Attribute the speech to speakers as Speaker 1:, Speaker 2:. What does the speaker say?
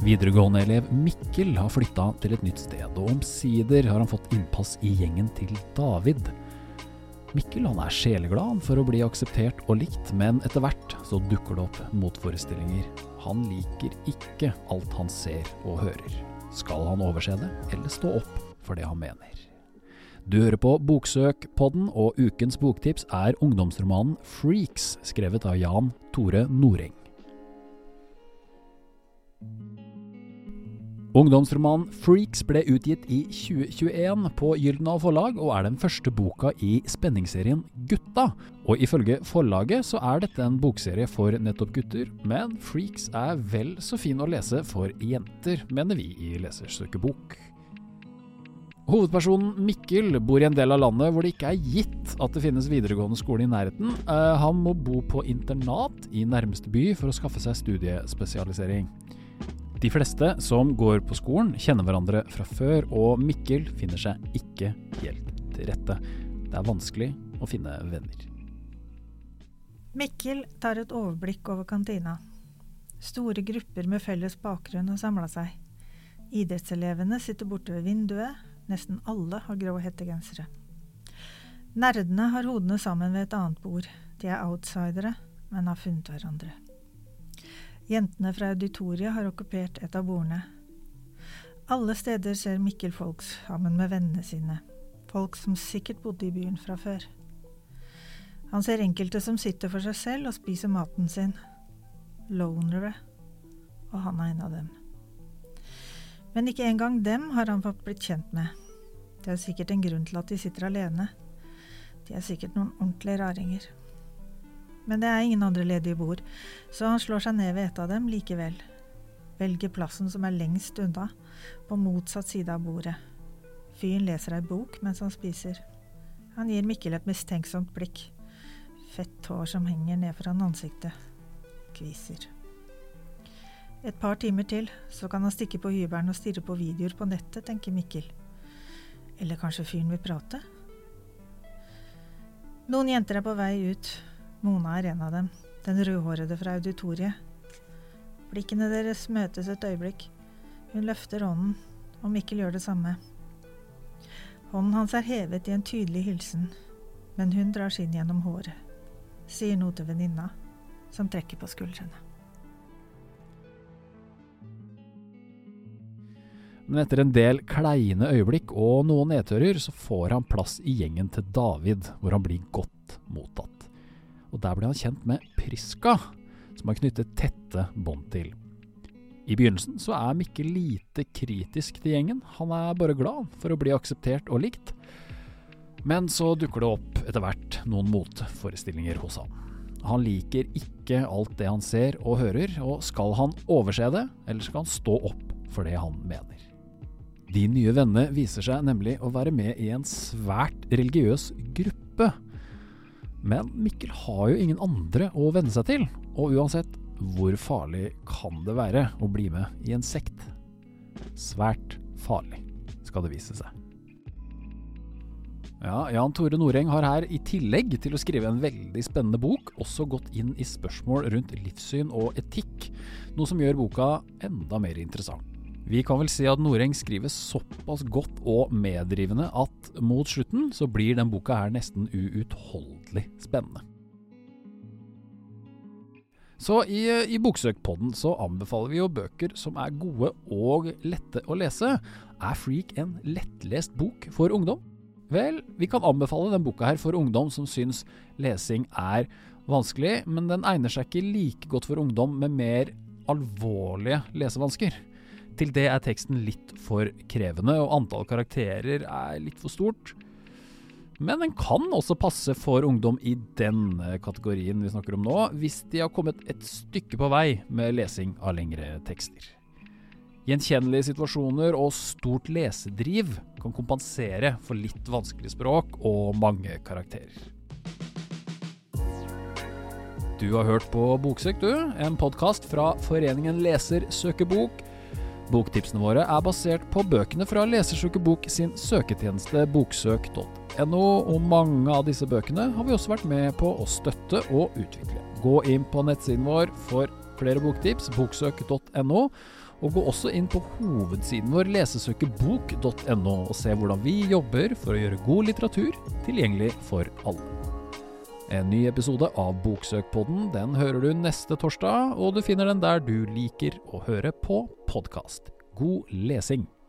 Speaker 1: Videregående-elev Mikkel har flytta til et nytt sted, og omsider har han fått innpass i gjengen til David. Mikkel han er sjeleglad for å bli akseptert og likt, men etter hvert så dukker det opp motforestillinger. Han liker ikke alt han ser og hører. Skal han overse det, eller stå opp for det han mener? Du hører på Boksøk-podden, og ukens boktips er ungdomsromanen Freaks, skrevet av Jan Tore Noreng. Ungdomsromanen Freaks ble utgitt i 2021 på Gyldendal forlag, og er den første boka i spenningsserien Gutta. Og ifølge forlaget så er dette en bokserie for nettopp gutter, men Freaks er vel så fin å lese for jenter, mener vi i Lesersøkebok. Hovedpersonen Mikkel bor i en del av landet hvor det ikke er gitt at det finnes videregående skole i nærheten. Eh, han må bo på internat i nærmeste by for å skaffe seg studiespesialisering. De fleste som går på skolen, kjenner hverandre fra før, og Mikkel finner seg ikke helt til rette. Det er vanskelig å finne venner.
Speaker 2: Mikkel tar et overblikk over kantina. Store grupper med felles bakgrunn har samla seg. Idrettselevene sitter borte ved vinduet, nesten alle har grå hettegensere. Nerdene har hodene sammen ved et annet bord. De er outsidere, men har funnet hverandre. Jentene fra auditoriet har okkupert et av bordene. Alle steder ser Mikkel folk sammen med vennene sine, folk som sikkert bodde i byen fra før. Han ser enkelte som sitter for seg selv og spiser maten sin. Lonere. Og han er en av dem. Men ikke engang dem har han fått blitt kjent med. Det er sikkert en grunn til at de sitter alene. De er sikkert noen ordentlige raringer. Men det er ingen andre ledige bord, så han slår seg ned ved et av dem likevel. Velger plassen som er lengst unna, på motsatt side av bordet. Fyren leser ei bok mens han spiser. Han gir Mikkel et mistenksomt blikk. Fett hår som henger ned foran ansiktet. Kviser. Et par timer til, så kan han stikke på hybelen og stirre på videoer på nettet, tenker Mikkel. Eller kanskje fyren vil prate? Noen jenter er på vei ut, Mona er en av dem, den rødhårede fra auditoriet. Blikkene deres møtes et øyeblikk. Hun løfter hånden, og Mikkel gjør det samme. Hånden hans er hevet i en tydelig hilsen, men hun drar sin gjennom håret, sier noe til venninna, som trekker på skuldrene.
Speaker 1: Men etter en del kleine øyeblikk og noen nedtører, så får han plass i gjengen til David, hvor han blir godt mottatt og der ble han kjent med Priska, som han knyttet tette bånd til. I begynnelsen så er Mikkel lite kritisk til gjengen, han er bare glad for å bli akseptert og likt. Men så dukker det opp etter hvert noen motforestillinger hos han. Han liker ikke alt det han ser og hører, og skal han overse det, eller skal han stå opp for det han mener? De nye vennene viser seg nemlig å være med i en svært religiøs gruppe men Mikkel har jo ingen andre å venne seg til, og uansett, hvor farlig kan det være å bli med i en sekt? Svært farlig, skal det vise seg. Ja, Jan Tore Noreng har her, i tillegg til å skrive en veldig spennende bok, også gått inn i spørsmål rundt livssyn og etikk, noe som gjør boka enda mer interessant. Vi kan vel si at Noreng skriver såpass godt og meddrivende at mot slutten så blir den boka her nesten uutholdelig spennende. Så i, i Boksøkpodden så anbefaler vi jo bøker som er gode og lette å lese. Er Freak en lettlest bok for ungdom? Vel, vi kan anbefale den boka her for ungdom som syns lesing er vanskelig, men den egner seg ikke like godt for ungdom med mer alvorlige lesevansker. Til det er teksten litt for krevende, og antall karakterer er litt for stort. Men den kan også passe for ungdom i den kategorien vi snakker om nå, hvis de har kommet et stykke på vei med lesing av lengre tekster. Gjenkjennelige situasjoner og stort lesedriv kan kompensere for litt vanskelig språk og mange karakterer. Du har hørt på Boksøk, du. En podkast fra Foreningen Leser søker bok Boktipsene våre er basert på bøkene fra Lesersjukebok sin søketjeneste boksøk.no, og mange av disse bøkene har vi også vært med på å støtte og utvikle. Gå inn på nettsiden vår for flere boktips, boksøk.no. Og gå også inn på hovedsiden vår lesesøkebok.no og se hvordan vi jobber for å gjøre god litteratur tilgjengelig for alle. En ny episode av Boksøkpodden den hører du neste torsdag, og du finner den der du liker å høre på podkast. God lesing!